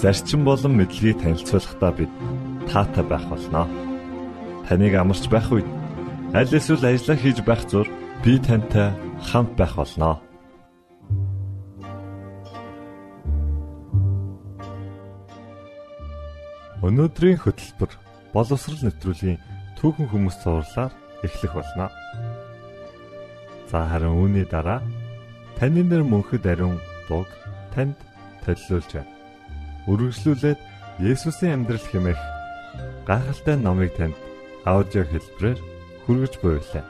зарчим болон мэдлэгийг танилцуулахдаа бид таатай байх болноо. Таныг амарч байх үед аль эсвэл ажиллаа хийж байх зур би тантай хамт байх болноо. Өнөөдрийн хөтөлбөр боловсрал нэвтрүүлгийн түүхэн хүмүүс зурлаар эхлэх болно. За харин үүний дараа Таны нэр мөнхөд ариун дуг танд төлөөлж байна. Үргэлжлүүлээд Есүсийн амьдрал хэмээх гайхалтай номыг танд аудио хэлбэрээр хүргэж буйлаа.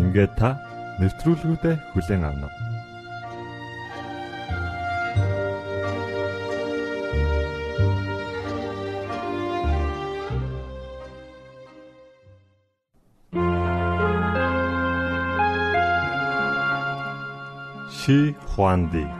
Ингээд та нэвтрүүлгүүдэд хүлээн авна уу? 去还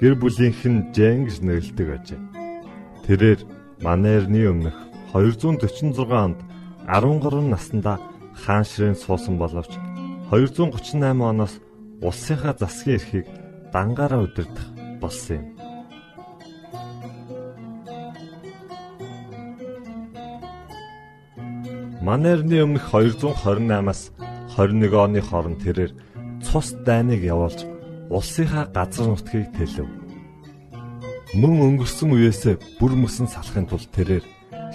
гэр бүлийнх нь Жэн гэж нэрлэдэг ажээ. Тэрээр Манерны өмнөх 246 онд 13 наснда хаан ширээнд суусан боловч 238 оноос улсынхаа засгийн эрхийг дангаараа удирдах болсон юм. Манерны өмнөх 228-аас 21 оны хооронд тэрээр цус дайныг явуулж улсынхаа газар нутгийг тэлв. Мөн өнгөрсөн үеэс бүр мөсөн салахын тулд тэрээр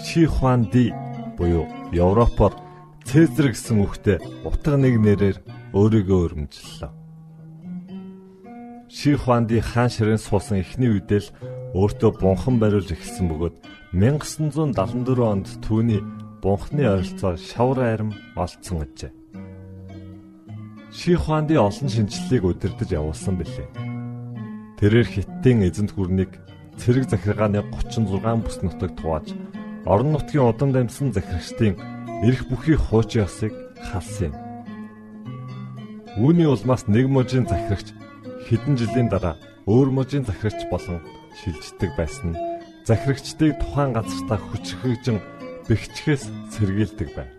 Ши Хуан Ди буюу Европоор Цезар гэсэн үгтэй утга нэг нэрээр өөрийгөө өргөмжлөлөө. Ши Хуан Ди хаан ширээн суусан эхний үедээ л өөртөө бунхан бариулж эхэлсэн бөгөөд 1974 онд түүний бунхны ойролцоо шавар арим олцсон гэжээ. Ши Хуанди олон шинжлэлийг удирдах явуулсан билээ. Тэрээр хиттийн эзэнт гүрнийг цэрэг захиргааны 36 бүс нутагт хувааж орон нутгийн удан дамжсан захирагчдын эрх бүхий хуучин ёсыг халсан юм. Үүний улмаас нэг мужийн захирагч хэдэн жилийн дараа өөр мужийн захирагч болон шилждэг байсан нь захирагчдыг тухайн газартаа хүчрхэгжин бэхжихээс сэргийлдэг байв.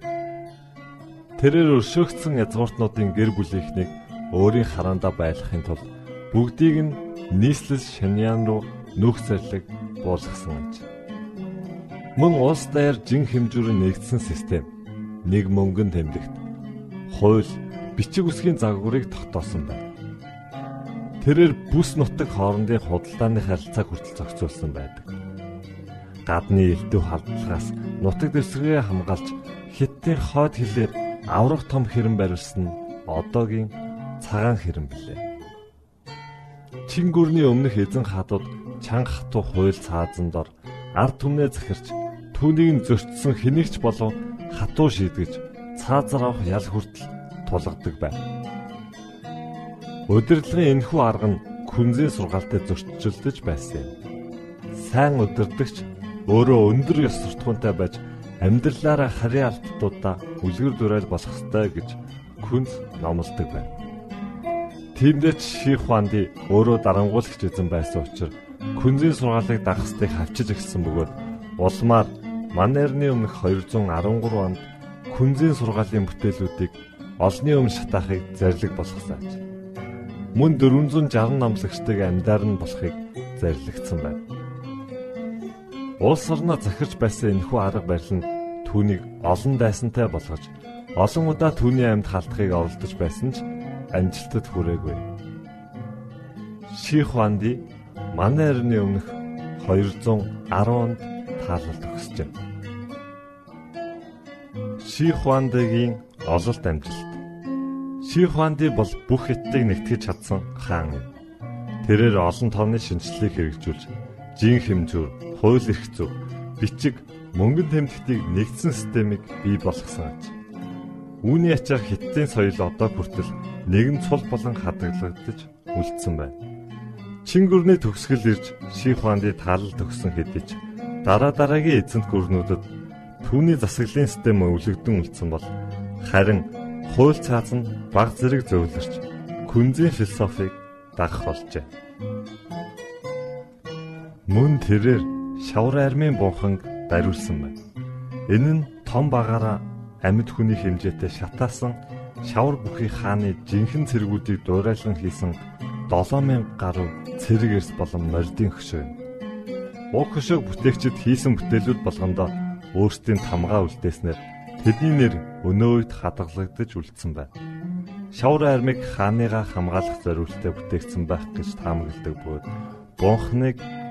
Тэрээр өршөөгдсөн язгууртнуудын гэр бүлийнхнийг өөрийн хараандаа байлгахын тулд бүгдийг нь нийслэл шаньяан руу нөх зэрлэг буулгасан аж. Мөн улс даяар жин хэмжүүрийн нэгдсэн систем нэг мөнгөн тэмдэгт хууль бичиг үсгийн загварыг тогтоосон байна. Тэрээр бүс нутаг хоорондын худалдааны харилцааг хүртэл зохицуулсан байдаг гадны элдв халдлагаас нутаг дэвсгэрээ хамгаалж хиттийн хойд хилээр аврах том хэрэм барилсан одоогийн цагаан хэрэм билээ. Чингүрний өмнөх эзэн хадууд чанга хатуу хуйл цаазан дор ард түмнээ захирч түүнийг зөрчсөн хэнийгч болов хатуу шийдгэж цаазар авах ял хүртэл тулгадаг байв. Удирдлагын энэхүү арга нь күнзийн сургаалтай зөрчилдөж байсан юм. Сайн удирдагч өөрөө өндөр ёс суртахуунтай байж амьдралаараа харийн алдтуудаа үлгэр дурайл болох ёстой гэж күнз номлодог байна. Тиймдээ Ших Хуанди өөрөө дарангуулагч эзэн байсан учраас күнзийн сургаалыг дагахстыг хавчиж эхэлсэн бөгөөд улмаар Манерны өмнөх 213 онд күнзийн сургаалын бүтээлүүдийг олны өмнө шатаахыг зарлиг болгосон. Мөн 460 намлагчдыг амьдаар нь болохыг зарлигдсан байна. Улс орноо захирч байсан энэхүү арга барил нь түүнийг олон дайсантай болгож олон удаа түүний амьд халдахыг оролдож байсан ч амжилтад хүрээгүй. Ши Хуанди манай эртний өмнөх 210 онд таалал төгсжээ. Ши Хуандигийн ололт амжилт. Ши Хуанди бол бүх хятадыг нэгтгэж чадсан хаан. Тэрээр олон тооны шинжилгээг хэрэгжүүлж, жин хэмжүүр, хууль эрх зүйн, бичиг, мөнгөн тэмдэгтийг нэгдсэн системийг бий болгосон аж. Үүний ачаар хятадын соёл одоо хүртэл нэгэн цул болон хадгалагдаж үлдсэн байна. Чингүрний төгсгөл ирж Ши Хуанди таалал төгсөн хэдий ч дараа дараагийн эзэнт гүрнүүдэд түүний засаглалын систем өвлөгдөн үлдсэн бол харин хууль цааз нь баг зэрэг зөвлөрч күнзийн философиг дагах болжээ. Мөн тэрээр шавар армийн бунханг дариулсан байна. Энэ нь том багаараа амьд хүний хэмжээтэй шатаасан шавар бүхий хааны жинхэнэ цэргүүдийг дуурайлан хийсэн 7000 гаруй цэрэг эрс болон мордын хөшөө юм. Уг хөшөөг бүтээгчид хийсэн бүтээлүүд болгондоо өөрсдийн тамгаа үлдээснээр тэдний нэр өнөө үед хадгалагдаж үлдсэн байна. Шавар армиг хааныгаа хамгаалах зорилттой бүтээгдсэн байх гэж таамагладаг бөгөөд бунхныг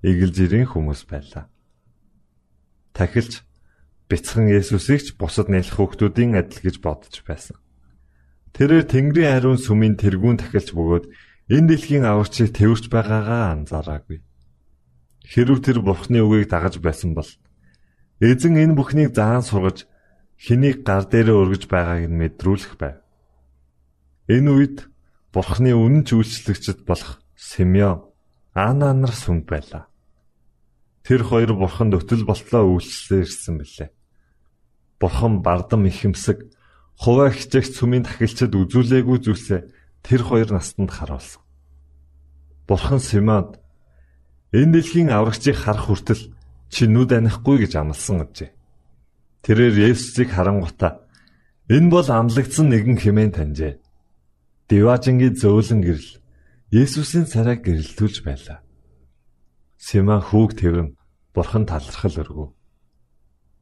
эгэл жирийн хүмүүс байлаа. Тахилч бяцхан Есүсийг ч бусад нэлэх хүүхдүүдийн адил гэж бодож байсан. Тэрээр Тэнгэрийн ариун сүмийн тэргүүн тахилч бөгөөд энэ дэлхийн аварчийг тэрвэрч байгаагаа анзаараагүй. Хэрв тэр Бурхны үгийг дагаж байсан бол эзэн энэ бүхнийг заан сургаж хэнийг гар дээрээ өргөж байгааг нь мэдрүүлэх байв. Энэ үед Бурхны үнэн ч үйлчлэгчд болох Симеон Ана нар сүмд байлаа. Тэр хоёр бурханд өтөл болтлоо үйлчлээ ирсэн билээ. Бурхан бардам ихэмсэг хуваа хичээх сүмийн тахилчид үзүүлээгүй зүйлсээ тэр хоёр настанд харуулсан. Бурхан Симеонд энэ дэлхийн аврагчийг харах хүртэл чи нүд анихгүй гэж амласан гэжээ. Тэрээр Есүсийг харангуйта энэ бол амлагдсан нэгэн хэмээн таньжээ. Диважингийн зөөлөн гэрэл Есүсийн царайг гэрэлтүүлж байлаа. Сима хүүг тэрэн бурхан талархал өргөв.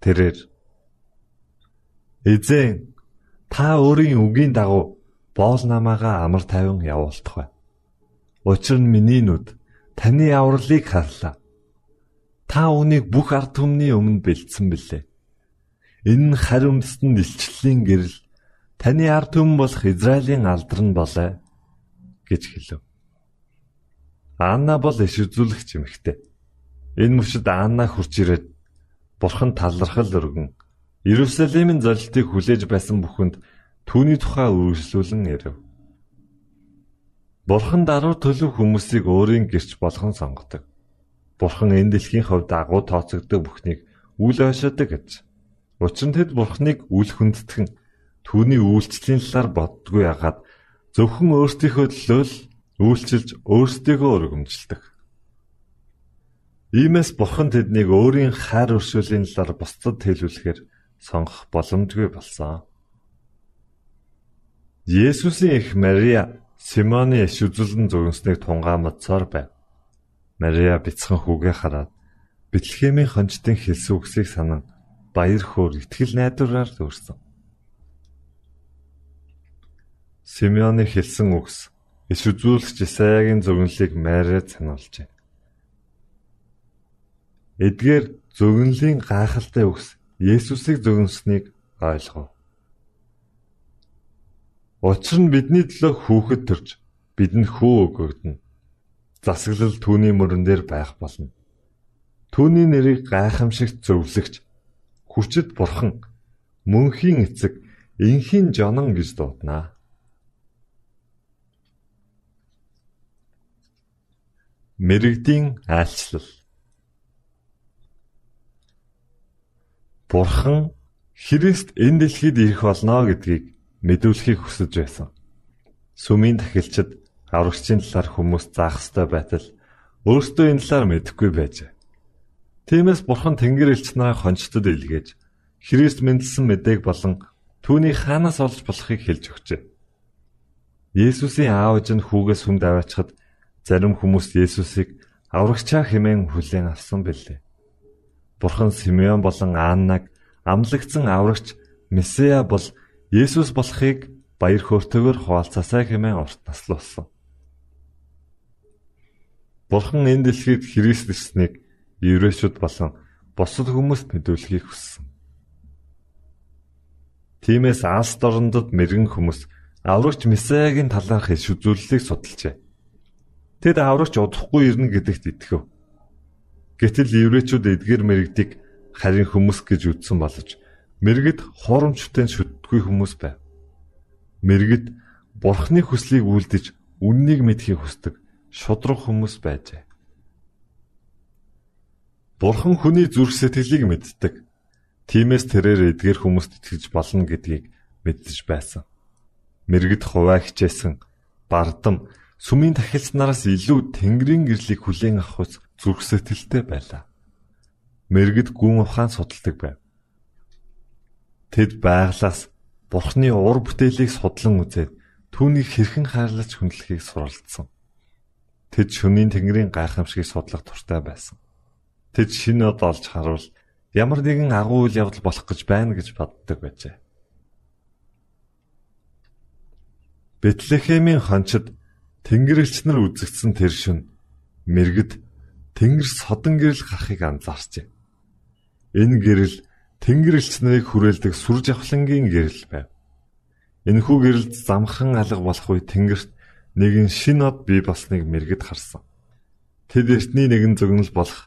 Тэрээр Эзэн та өөрийн үгийн дагуу боол намаагаа амар тайван явуулдах бай. Учир нь миний нүд таны авралыг харлаа. Та үүнийг бүх ард түмний өмнө бэлдсэн билээ. Энэ нь харь өмсдөнд илчлэлийн гэрэл таны ард түмэн болох Израилийн алдар нь болоо гэж хэлв. Анна бол иш үзүүлэгч эмэгтэй. Энэ мөчөд Анна хурж ирээд Бурхан талархал өргөн Иерусалимын золилтыг хүлээж байсан бүхэнд түүний тухай үргэлжлүүлэн ирэв. Бурхан даруй төлөв хүмүүсийг өөрийн гэрч болгон сонгодог. Бурхан энэ дэлхийн хувьд агуу тооцогддог бүхнийг үл ойшоодог гэж. Учир нь тэд Бурханыг үл хүндэтгэн түүний үйлчлэлийн талаар боддгүй ягаад зөвхөн өөрсдийнхөө төлөө л үйлчилж өөрсдийгөө өргөмжилдэг. Иймээс бурхан тэднийг өөрийн хайр өршөөлийн талаар бусдад хэлүүлэхээр сонгох боломжгүй болсон. Есүсийн эх Мария Симоны иш үзүүлэн зөвнснийг тунгаамдсаар байв. Мария бяцхан хүүгээ хараад Бэтлехемийн хончтын хэлсэн үгсийг санан баяр хөөр итгэл найдвараар дүүрсэн. Симеоны хэлсэн үгс иш үзүүлэгч Исаягийн зөвнөлийг майраад сануулжээ. Эдгээр зөвнөлийн гайхалтай үгс Есүсийг зөвнөснийг ойлгов. Учир нь бидний төлөө хүүхэд төрж бидэнд хүү өгөгдөнө. Засаглал түүний мөрөн дээр байх болно. Түүний нэрийг гайхамшигт зөвлөгч хүчит бурхан мөнхийн эцэг инхийн жонон гэж дуудана. Мэргэдийн айлчлал. Бурхан Христ энэ дэлхийд ирэх болно гэдгийг мэдүүлэхийг хүсэж байсан. Сүмийн тахилчид аврагчийн талаар хүмүүс заах ёстой байтал өөрсдөө энэ талаар мэдэхгүй байжээ. Тиймээс Бурхан Тэнгэр элч нараа хончтод илгээж Христ мэндэлсэн мэдээг болон түүний хаанаас олж болохыг хэлж өгчээ. Есүсийн аав ээж нь хүүгээс хүнд аваачхад Зарим хүмүүс Есүсийг аврагчаа хэмээн хүлээн авсан билээ. Бурхан Симеон болон Аннаг амлагдсан аврагч Месиа бол Есүс болохыг баяр хөөртэйгээр хуваалцаасаа хэмээн урт наслуулсан. Бурхан энэ дэлхийд Христ ирснийг еврейчүүд болон бусад хүмүүст мэдүүлэхийг хүссэн. Тиймээс Алс дорндод мэрэгэн хүмүүс аврагч Месиагийн талаарх иш үзүүлэлтийг судалжээ. Тэд аврагч удахгүй ирнэ гэдэгт итгэв. Гэтэл еврейчүүд эдгээр мэрэгдийг харин хүмүүс гэж үзсэн боловч мэрэгд хуурамчтай шүтдэггүй хүмүүс байв. Мэрэгд бурхны хүслийг үлдэж үннийг мэдхийг хүсдэг шудраг хүмүүс байжээ. Бурхан хүний зүрх сэтгэлийг мэддэг. Тиймээс тэрээр эдгээр хүмүүст итгэж болно гэдгийг мэддэж байсан. Мэргэд хуваа хичээсэн бардам сүмийн тахилч нараас илүү тэнгэрийн гэрлийг хүлээн авах ус зүрх сэтгэлтэй байлаа. Мэргэд гүн ухаан судалдаг байв. Тэд байглаас Бурхны ур бүтээлийг судлан үзээд түүнийг хэрхэн хайрлаж хүндлэхийг суралцсан. Тэд шөнийн тэнгэрийн гайхамшигыг судлах туртай байсан. Тэд шинэ од олж харуул ямар нэгэн агуу үйл явдал болох гэж байна гэж боддог байжээ. Бэтлехемийн хончид Тэнгэрлэгч нар үзэгдсэн тэр шөнө мэрэгд Тэнгэр содон гэрэл гарахыг анзаарчээ. Энэ гэрэл Тэнгэрлэгч нарыг хүрээлдэг сүр жавхлангийн гэрэл байв. Энэхүү гэрэлд замхан алга болох үе Тэнгэрт нэгэн шин од бий болсныг мэрэгд харсан. Тэд эртний нэгэн зөгнөл болох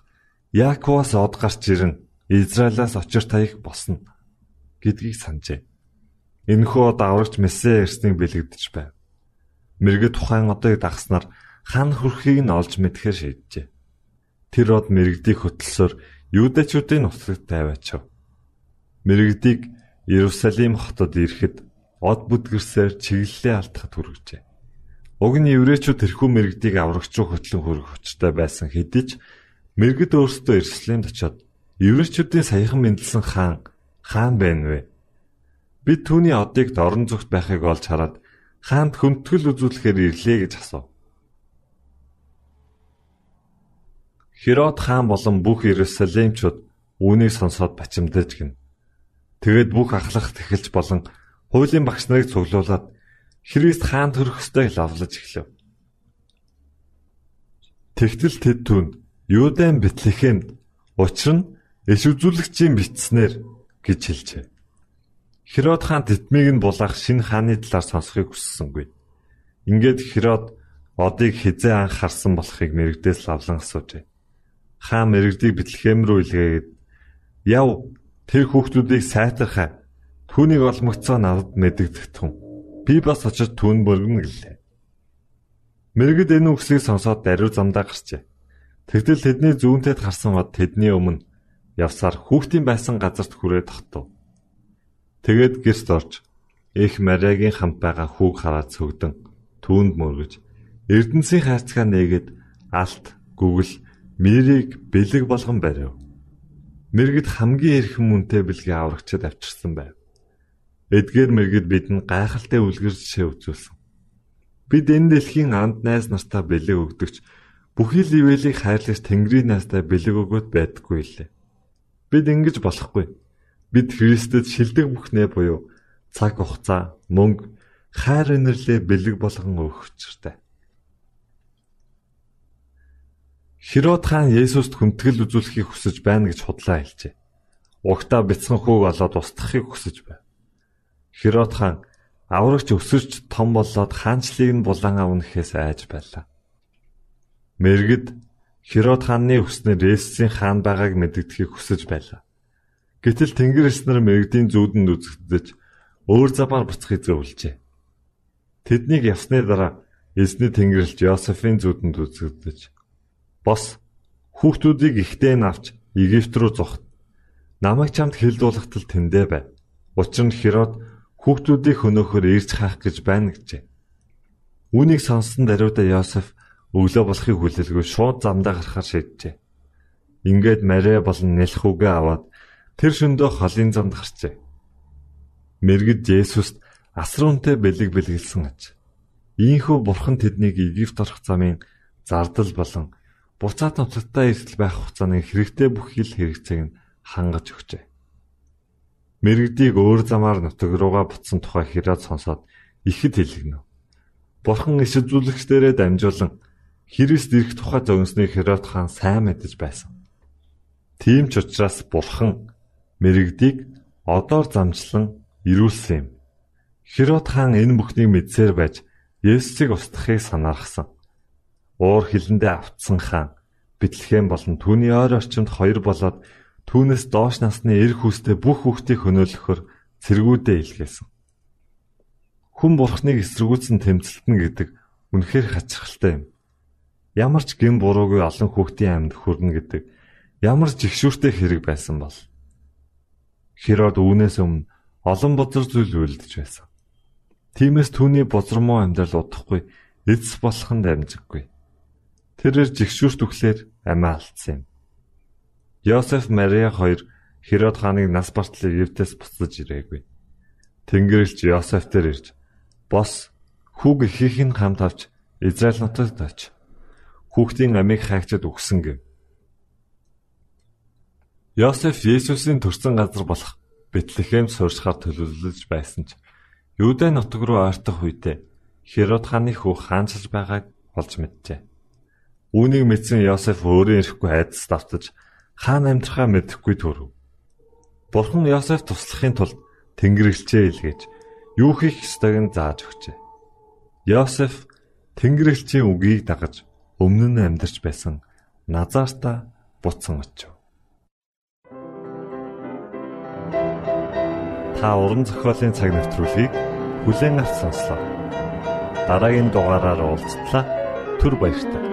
Яаковоос од гарч ирэн Израилаас очир таях босно гэдгийг санджээ. Энэхүү од аврагч Месэ ирснийг бэлэгдэж байв. Мэргэд тухайн одыг дагснаар хан хүрхийг нь олж мэдхээр шийджээ. Тэр од мэрэгдийг хөтлсөөр юудэчүүдийн нутагт тавиачав. Мэрэгдийг Иерусалим хотод ирэхэд од бүдгэрсээр чиглэлээ алдахад хүргэжээ. Уг нь еврейчүүд тэрхүү мэрэгдийг аврагч руу хөтлөн хүргэх учиртай байсан хэдий ч мэрэгд өөрсдөө Иерусалимд очиод еврейчүүдийн саяхан мэндэлсэн хаан хаан байна вэ? Бид түүний одыг дорн зүгт байхыг олж хараад хаанд хүндэтгэл үзүүлэхээр ирлээ гэж асуув. Херод хаан болон бүх Иерусалимчууд үүнийг сонсоод бачимдаж гин. Тэгээд бүх ахлах тэхэлж болон хуулийн багш нарыг цуглуулад Христ хаан төрөх ёстой лавлаж эхлэв. Тэгтэл тэд түн Юудан Бэтлехемд учир нь иш үзүүлэгчийн битснэр гэж хэлжээ. Херод хаан тэтмийг нь булаах шинэ хааны талаар сонсохыг хүссэнгүй. Ингээд Херод одыг хизээ анх харсан болохыг мэрэгдээс лавлан асуужээ. Хаан мэрэгдийг Бэтлехэм рүү илгээгээд "Яв, тэр хүүхдүүдийг сайтархаа. Түүнийг олмогцоо надад мэдэгдэх тун. Би бас очиж түүн бөргөнө гэлээ." Мэрэгд энэ үгсийг сонсоод даруй замдаа гарчээ. Тэгтэл тэдний зүүнтэд гарсан од тэдний өмнө явсаар хүүхдийн байсан газарт хүрээд тогтов. Тэгээд гэрт орж их Мариагийн хамт байгаа хүүг хараад цөгдөн түүнд мөргөж Эрдэнсийн хайрцгаа нээгээд алт гүгэл мэрийг бэлэг болгон барив. Мэргэд хамгийн эрхэм мөнтэй бэлгээ аврагчид авчирсан байв. Эдгээр мэргэд бидэнд гайхалтай үлгэр жишээ үзүүлсэн. Бид энэ дэлхийн анд найз нартаа бэлэг өгдөгч бүхий л ивэлийг хайрлаж Тэнгэрийн найздаа бэлэг өгөөд байдаггүй лээ. Бид ингэж болохгүй бид Христэд шилдэг бүхнээ буюу цаг хугацаа, мөнгө, хайр инэрлээ бэлэг болгон өгөх учиртай. Херод хаан Есүст хүндэтгэл үзүүлэхийг хүсэж байна гэж худлаа хэлжээ. Угтаа бяцхан хүүг олоод устгахыг хүсэж байв. Херод хаан аврагч өсөж том болоод хаанчлыг нь булан авнахээс айж байлаа. Мэргэд Херод хааны хүснээр Есүсийн хаан байгааг мэддэхийг хүсэж байлаа. Гэтэл Тэнгэр элс нар мэрэгдийн зүүдэнд үзэгдэж өөр замаар буцахыг зөвлөжээ. Тэднийг явсны дараа эзний Тэнгэрлэгч Йосефийн зүүдэнд үзэгдэж бос хүүхдүүдийг ихтэй нь авч Египт рүү зогт. Намайг чамд хэлдүүлэхтэл тэндэ бай. Учир нь Херод хүүхдүүдийг хөнөөхөр ирж хаах гэж байна гэжээ. Үүнийг сонссон даруйда Йосеф өглөө болохыг хүлээлгүй шууд замдаа гарахаар шийджээ. Ингээд Мария болон Нэлхүүгээ аваад Тэр шөндөө холын замд гарчээ. Мэргэд Есүст асруунтай бэлэг бэлгэлсэн аж. Ийхүү бурхан тэднийг Египт орох замын зардал болон буцаад нутагтаа эрсэл байх хугацааны хэрэгтэй бүх хил хэрэгцээг нь хангаж өгчээ. Мэргэдийг өөр замаар нутаг руугаа буцсан тухай хэрэг сонсоод ихэд хэлгэнэ. Бурхан иш үзүүлэгчдэрээ дамжуулан Христ ирэх тухай зогссныг Херод хаан сайн мэдэж байсан. Тийм ч учраас Бурхан мэрэгдийг одоор замчлан ирүүлсэн юм. Херод хаан энэ бүхнийг мэдсээр байж Есүсийг устгахыг санаарсан. Уур хилэндээ автсан хаан Бэтлехэм болон түүний ойр орчимд хоёр болоод түүнээс доош насны эр хүүстэй бүх хүүхдийг хөнөөлөхөөр цэргүүдээ илгээсэн. Хүн бурхныг эсэргүүцэн тэмцэлтэн гэдэг үнэхээр хачирхалтай юм. Ямар ч гин буруугүй олон хүүхдийн амьд хүрнэ гэдэг ямар жигшүүртэй хэрэг байсан бол Херод үүнээс өмнө олон бузар зүйл үлдэж байсан. Тиймээс түүний бузармуу амьдрал удахгүй эцс болох нь дамжиггүй. Тэрээр жигшүүрт өглөөр амиа алдсан юм. Йосеф Мария хоёр Херод хааны нас бартлыг Евтээс буцаж ирээгүй. Тэнгэрлэгч Йосеф дээр ирж "Бос, хүүг ихийг нь хамт авч Израиль нутагт оч. Хүүхдийн амийг хайгчад өгсөн" гэв. Йосеф Есүсийн төрсэн газар болох Бэтлехэм суурьшихаар төлөвлөж байсан ч Юудэ нутаг руу ойртох үедээ Херод хааны хүү хаанчилж байгааг олж мэджээ. Үүнийг мэдсэн Йосеф өөрөө ирэхгүй айдас давтаж хаан амьдрахаа мэдэхгүй төрөв. Бурхан Йосеф туслахын тулд Тэнгэрлэгчээ илгээж юу хийх ёстойг нь зааж өгчээ. Йосеф Тэнгэрлэгчийн үгийг дагаж өмнө нь амьдарч байсан Назарта буцсан очив. Та уран зохиолын цаг навтруулыг бүлээн авч сонслоо. Дараагийн дугаараар уулзтлаа. Түр баярлалаа.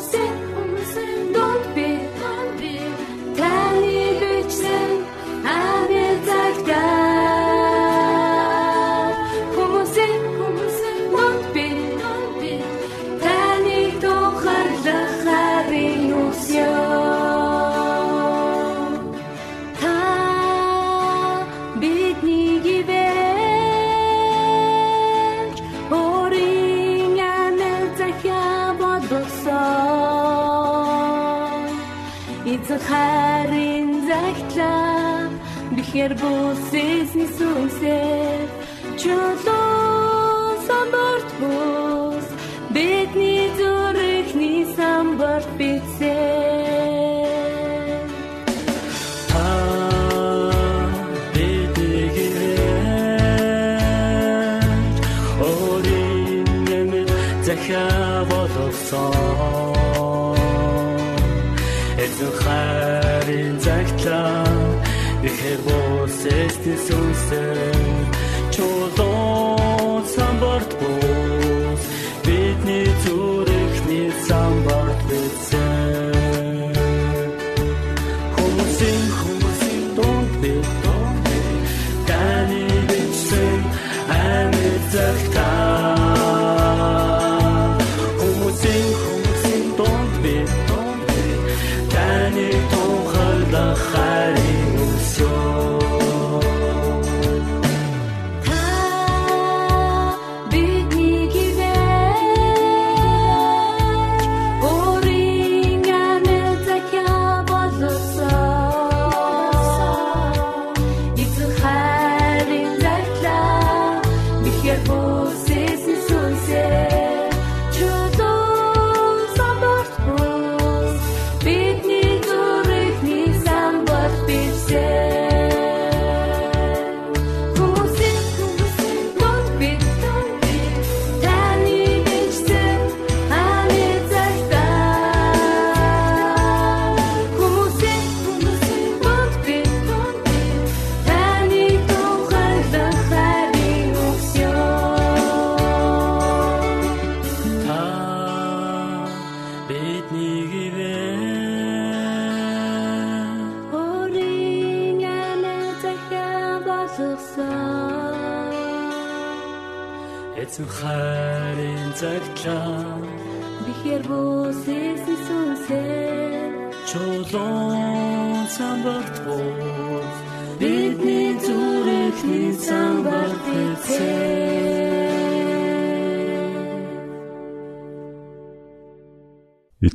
Бихэр бидний зүрхний самбарт битсээ та бидгээр орин нэмэ захаа боловсон эзэн хайрын загтлаа Ихэр босэсти сүнсэ чулуу Эцэн хайрын цагтлаа Бихэр бүсэс ни сүнсээ чулуун самбарт бус бидний зүрхний самбарт эцээ